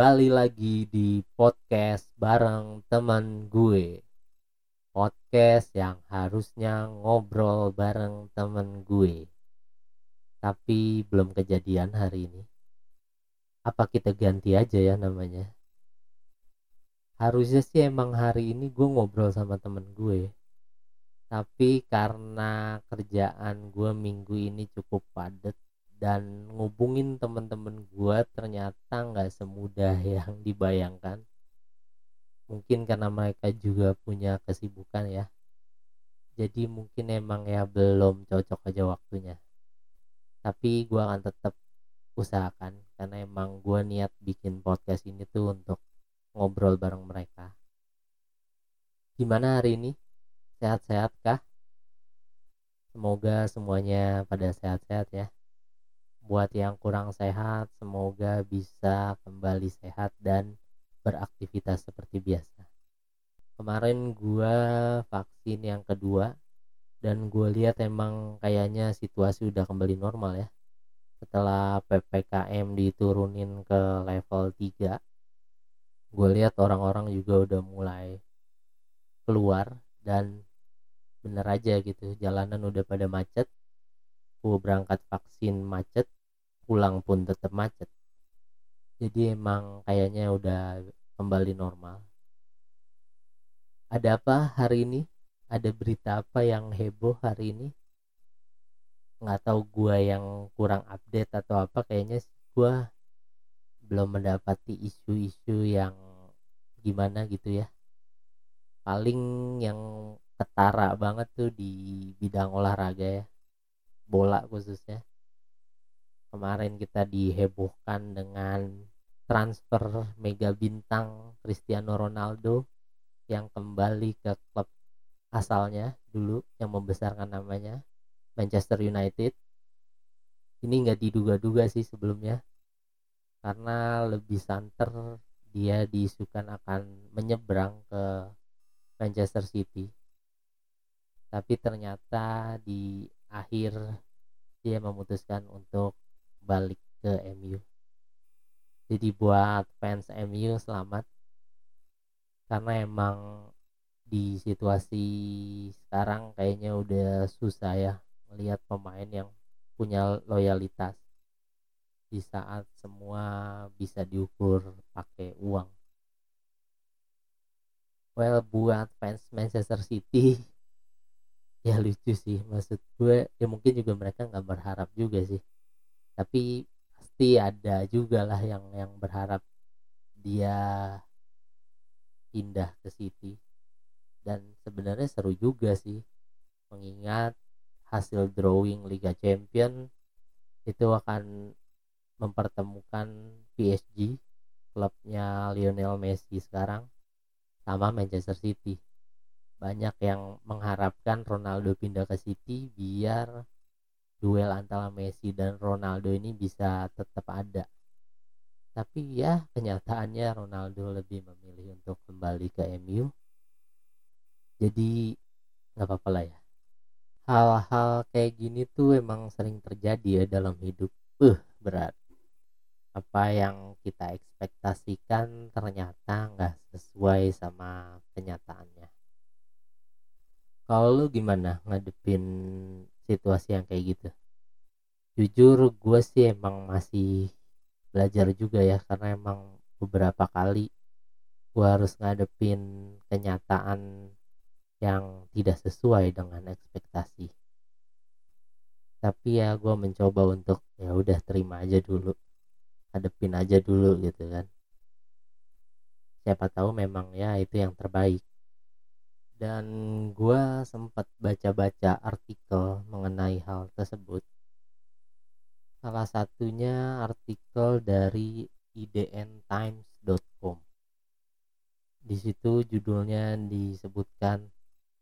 kembali lagi di podcast bareng teman gue. Podcast yang harusnya ngobrol bareng temen gue. Tapi belum kejadian hari ini. Apa kita ganti aja ya namanya? Harusnya sih emang hari ini gue ngobrol sama temen gue. Tapi karena kerjaan gue minggu ini cukup padat dan ngubungin temen-temen gue ternyata nggak semudah yang dibayangkan. Mungkin karena mereka juga punya kesibukan ya. Jadi mungkin emang ya belum cocok aja waktunya. Tapi gue akan tetap usahakan karena emang gue niat bikin podcast ini tuh untuk ngobrol bareng mereka. Gimana hari ini? Sehat-sehat kah? Semoga semuanya pada sehat-sehat ya buat yang kurang sehat semoga bisa kembali sehat dan beraktivitas seperti biasa. Kemarin gua vaksin yang kedua dan gue lihat emang kayaknya situasi udah kembali normal ya. Setelah PPKM diturunin ke level 3 gue lihat orang-orang juga udah mulai keluar dan bener aja gitu jalanan udah pada macet. Gue berangkat vaksin macet pulang pun tetap macet. Jadi emang kayaknya udah kembali normal. Ada apa hari ini? Ada berita apa yang heboh hari ini? Nggak tahu gua yang kurang update atau apa kayaknya gua belum mendapati isu-isu yang gimana gitu ya. Paling yang ketara banget tuh di bidang olahraga ya. Bola khususnya kemarin kita dihebohkan dengan transfer mega bintang Cristiano Ronaldo yang kembali ke klub asalnya dulu yang membesarkan namanya Manchester United. Ini nggak diduga-duga sih sebelumnya karena lebih santer dia diisukan akan menyeberang ke Manchester City. Tapi ternyata di akhir dia memutuskan untuk balik ke MU jadi buat fans MU selamat. Karena emang di situasi sekarang kayaknya udah susah ya melihat pemain yang punya loyalitas. Di saat semua bisa diukur pakai uang. Well buat fans Manchester City ya lucu sih. Maksud gue ya mungkin juga mereka nggak berharap juga sih tapi pasti ada juga lah yang yang berharap dia pindah ke City. Dan sebenarnya seru juga sih mengingat hasil drawing Liga Champion itu akan mempertemukan PSG klubnya Lionel Messi sekarang sama Manchester City. Banyak yang mengharapkan Ronaldo pindah ke City biar duel antara Messi dan Ronaldo ini bisa tetap ada. Tapi ya kenyataannya Ronaldo lebih memilih untuk kembali ke MU jadi nggak apa-apa lah ya. Hal-hal kayak gini tuh emang sering terjadi ya dalam hidup. Uh berat. Apa yang kita ekspektasikan ternyata nggak sesuai sama kenyataannya. Kalau lu gimana ngadepin situasi yang kayak gitu. Jujur gue sih emang masih belajar juga ya karena emang beberapa kali gue harus ngadepin kenyataan yang tidak sesuai dengan ekspektasi. Tapi ya gue mencoba untuk ya udah terima aja dulu. Hadepin aja dulu gitu kan. Siapa tahu memang ya itu yang terbaik dan gue sempat baca-baca artikel mengenai hal tersebut. Salah satunya artikel dari idntimes.com di situ judulnya disebutkan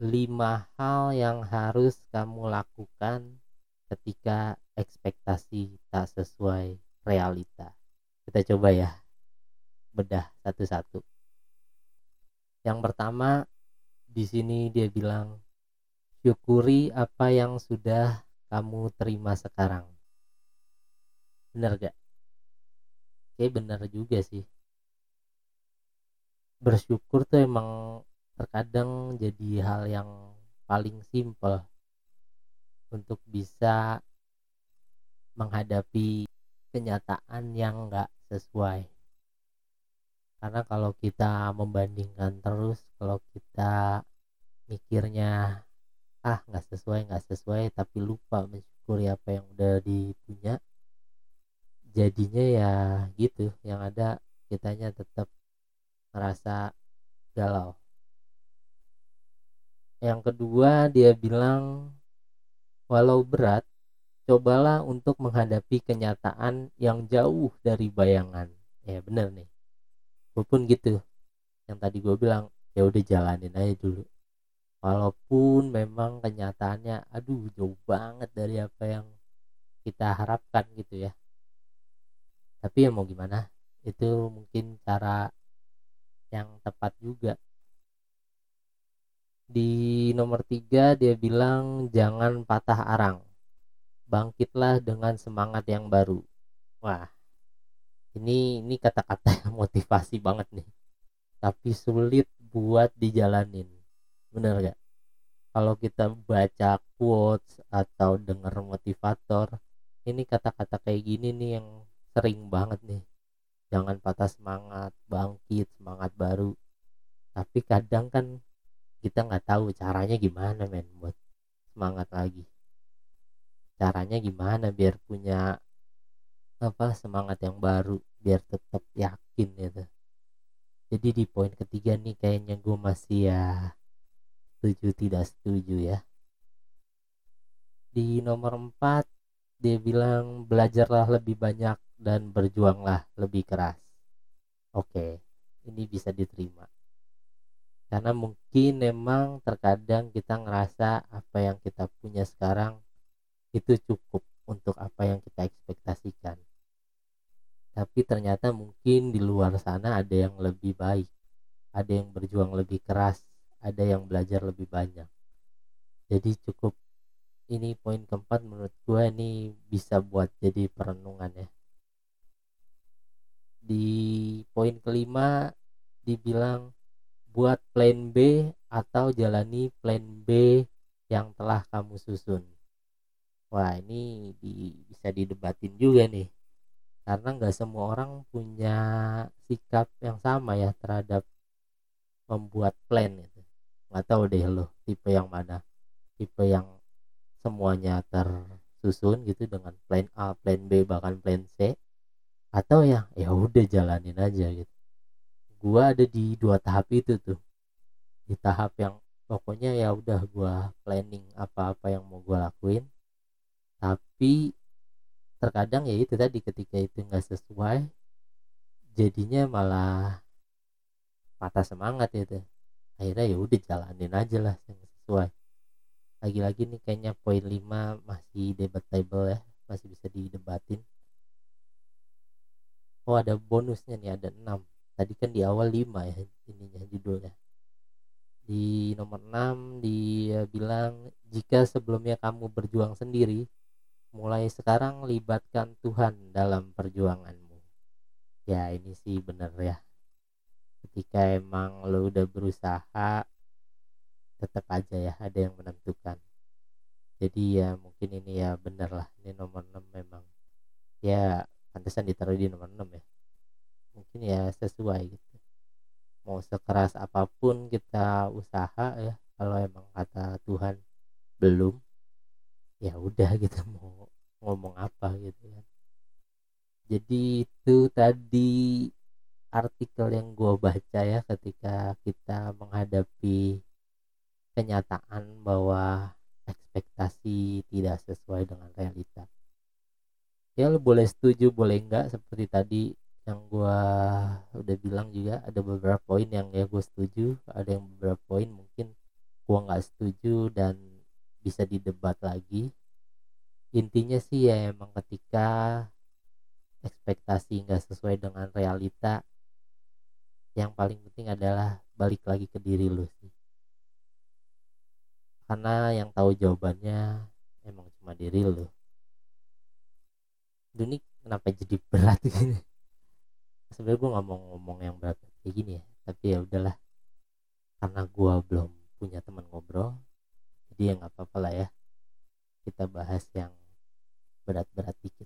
lima hal yang harus kamu lakukan ketika ekspektasi tak sesuai realita. Kita coba ya bedah satu-satu. Yang pertama di sini dia bilang syukuri apa yang sudah kamu terima sekarang. Bener gak? Oke bener juga sih. Bersyukur tuh emang terkadang jadi hal yang paling simpel untuk bisa menghadapi kenyataan yang nggak sesuai karena kalau kita membandingkan terus kalau kita mikirnya ah nggak sesuai nggak sesuai tapi lupa mensyukuri apa yang udah dipunya jadinya ya gitu. Yang ada kitanya tetap merasa galau. Yang kedua dia bilang walau berat cobalah untuk menghadapi kenyataan yang jauh dari bayangan. Ya bener nih gue pun gitu. Yang tadi gue bilang ya udah jalanin aja dulu. Walaupun memang kenyataannya aduh jauh banget dari apa yang kita harapkan gitu ya. Tapi ya mau gimana itu mungkin cara yang tepat juga. Di nomor tiga dia bilang jangan patah arang. Bangkitlah dengan semangat yang baru. Wah ini ini kata-kata motivasi banget nih. Tapi sulit buat dijalanin. Bener gak kalau kita baca quotes atau dengar motivator ini kata-kata kayak gini nih yang sering banget nih. Jangan patah semangat bangkit semangat baru. Tapi kadang kan kita nggak tahu caranya gimana men buat semangat lagi. Caranya gimana biar punya apa semangat yang baru biar tetap yakin gitu. Jadi di poin ketiga nih kayaknya gue masih ya setuju tidak setuju ya. Di nomor 4 dia bilang belajarlah lebih banyak dan berjuanglah lebih keras. Oke ini bisa diterima. Karena mungkin memang terkadang kita ngerasa apa yang kita punya sekarang itu cukup untuk apa yang kita ekspektasikan tapi ternyata mungkin di luar sana ada yang lebih baik ada yang berjuang lebih keras ada yang belajar lebih banyak. Jadi cukup ini poin keempat menurut gue ini bisa buat jadi perenungan ya. Di poin kelima dibilang buat plan B atau jalani plan B yang telah kamu susun. Wah ini di, bisa didebatin juga nih karena nggak semua orang punya sikap yang sama ya terhadap membuat plan itu. Nggak tahu deh lo tipe yang mana. Tipe yang semuanya tersusun gitu dengan plan A plan B bahkan plan C. Atau yang ya udah jalanin aja gitu. Gua ada di dua tahap itu tuh. Di tahap yang pokoknya ya udah gua planning apa-apa yang mau gua lakuin. Tapi terkadang ya itu tadi ketika itu nggak sesuai jadinya malah patah semangat itu akhirnya ya udah jalanin aja lah yang sesuai. Lagi-lagi nih kayaknya poin 5 masih debatable ya masih bisa didebatin. Oh ada bonusnya nih ada 6 tadi kan di awal 5 ya ininya judulnya. Di nomor 6 dia bilang jika sebelumnya kamu berjuang sendiri mulai sekarang libatkan Tuhan dalam perjuanganmu. Ya ini sih bener ya. Ketika emang lo udah berusaha tetap aja ya ada yang menentukan. Jadi ya mungkin ini ya bener lah ini nomor 6 memang. Ya pantesan ditaruh di nomor 6 ya. Mungkin ya sesuai gitu. Mau sekeras apa pun kita usaha ya kalau emang kata Tuhan belum ya udah gitu mau ngomong apa gitu ya jadi itu tadi artikel yang gue baca ya ketika kita menghadapi kenyataan bahwa ekspektasi tidak sesuai dengan realita. Ya lo boleh setuju boleh enggak? Seperti tadi yang gue udah bilang juga ada beberapa poin yang ya gue setuju ada yang beberapa poin mungkin gue nggak setuju dan bisa didebat lagi intinya sih ya emang ketika ekspektasi nggak sesuai dengan realita yang paling penting adalah balik lagi ke diri lu sih. Karena yang tahu jawabannya emang cuma diri lu. Dunik kenapa jadi berat gini? Sebenarnya gue nggak mau ngomong yang berat kayak gini ya tapi ya udahlah. Karena gua belum punya teman ngobrol jadi ya nggak apa-apa lah ya kita bahas yang berat-berat dikit.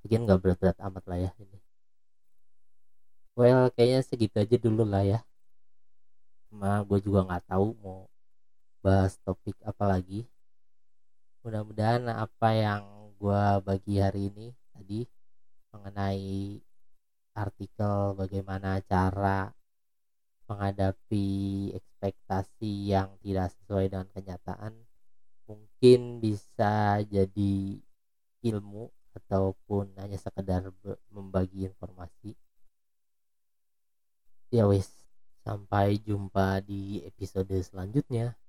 Mungkin nggak berat-berat amat lah ya ini. Well kayaknya segitu aja dulu lah ya. Sama gue juga nggak tahu mau bahas topik apa lagi. Mudah-mudahan apa yang gue bagi hari ini tadi mengenai artikel bagaimana cara menghadapi ekspektasi yang tidak sesuai dengan kenyataan mungkin bisa jadi ilmu ataupun hanya sekedar membagi informasi. Ya wis sampai jumpa di episode selanjutnya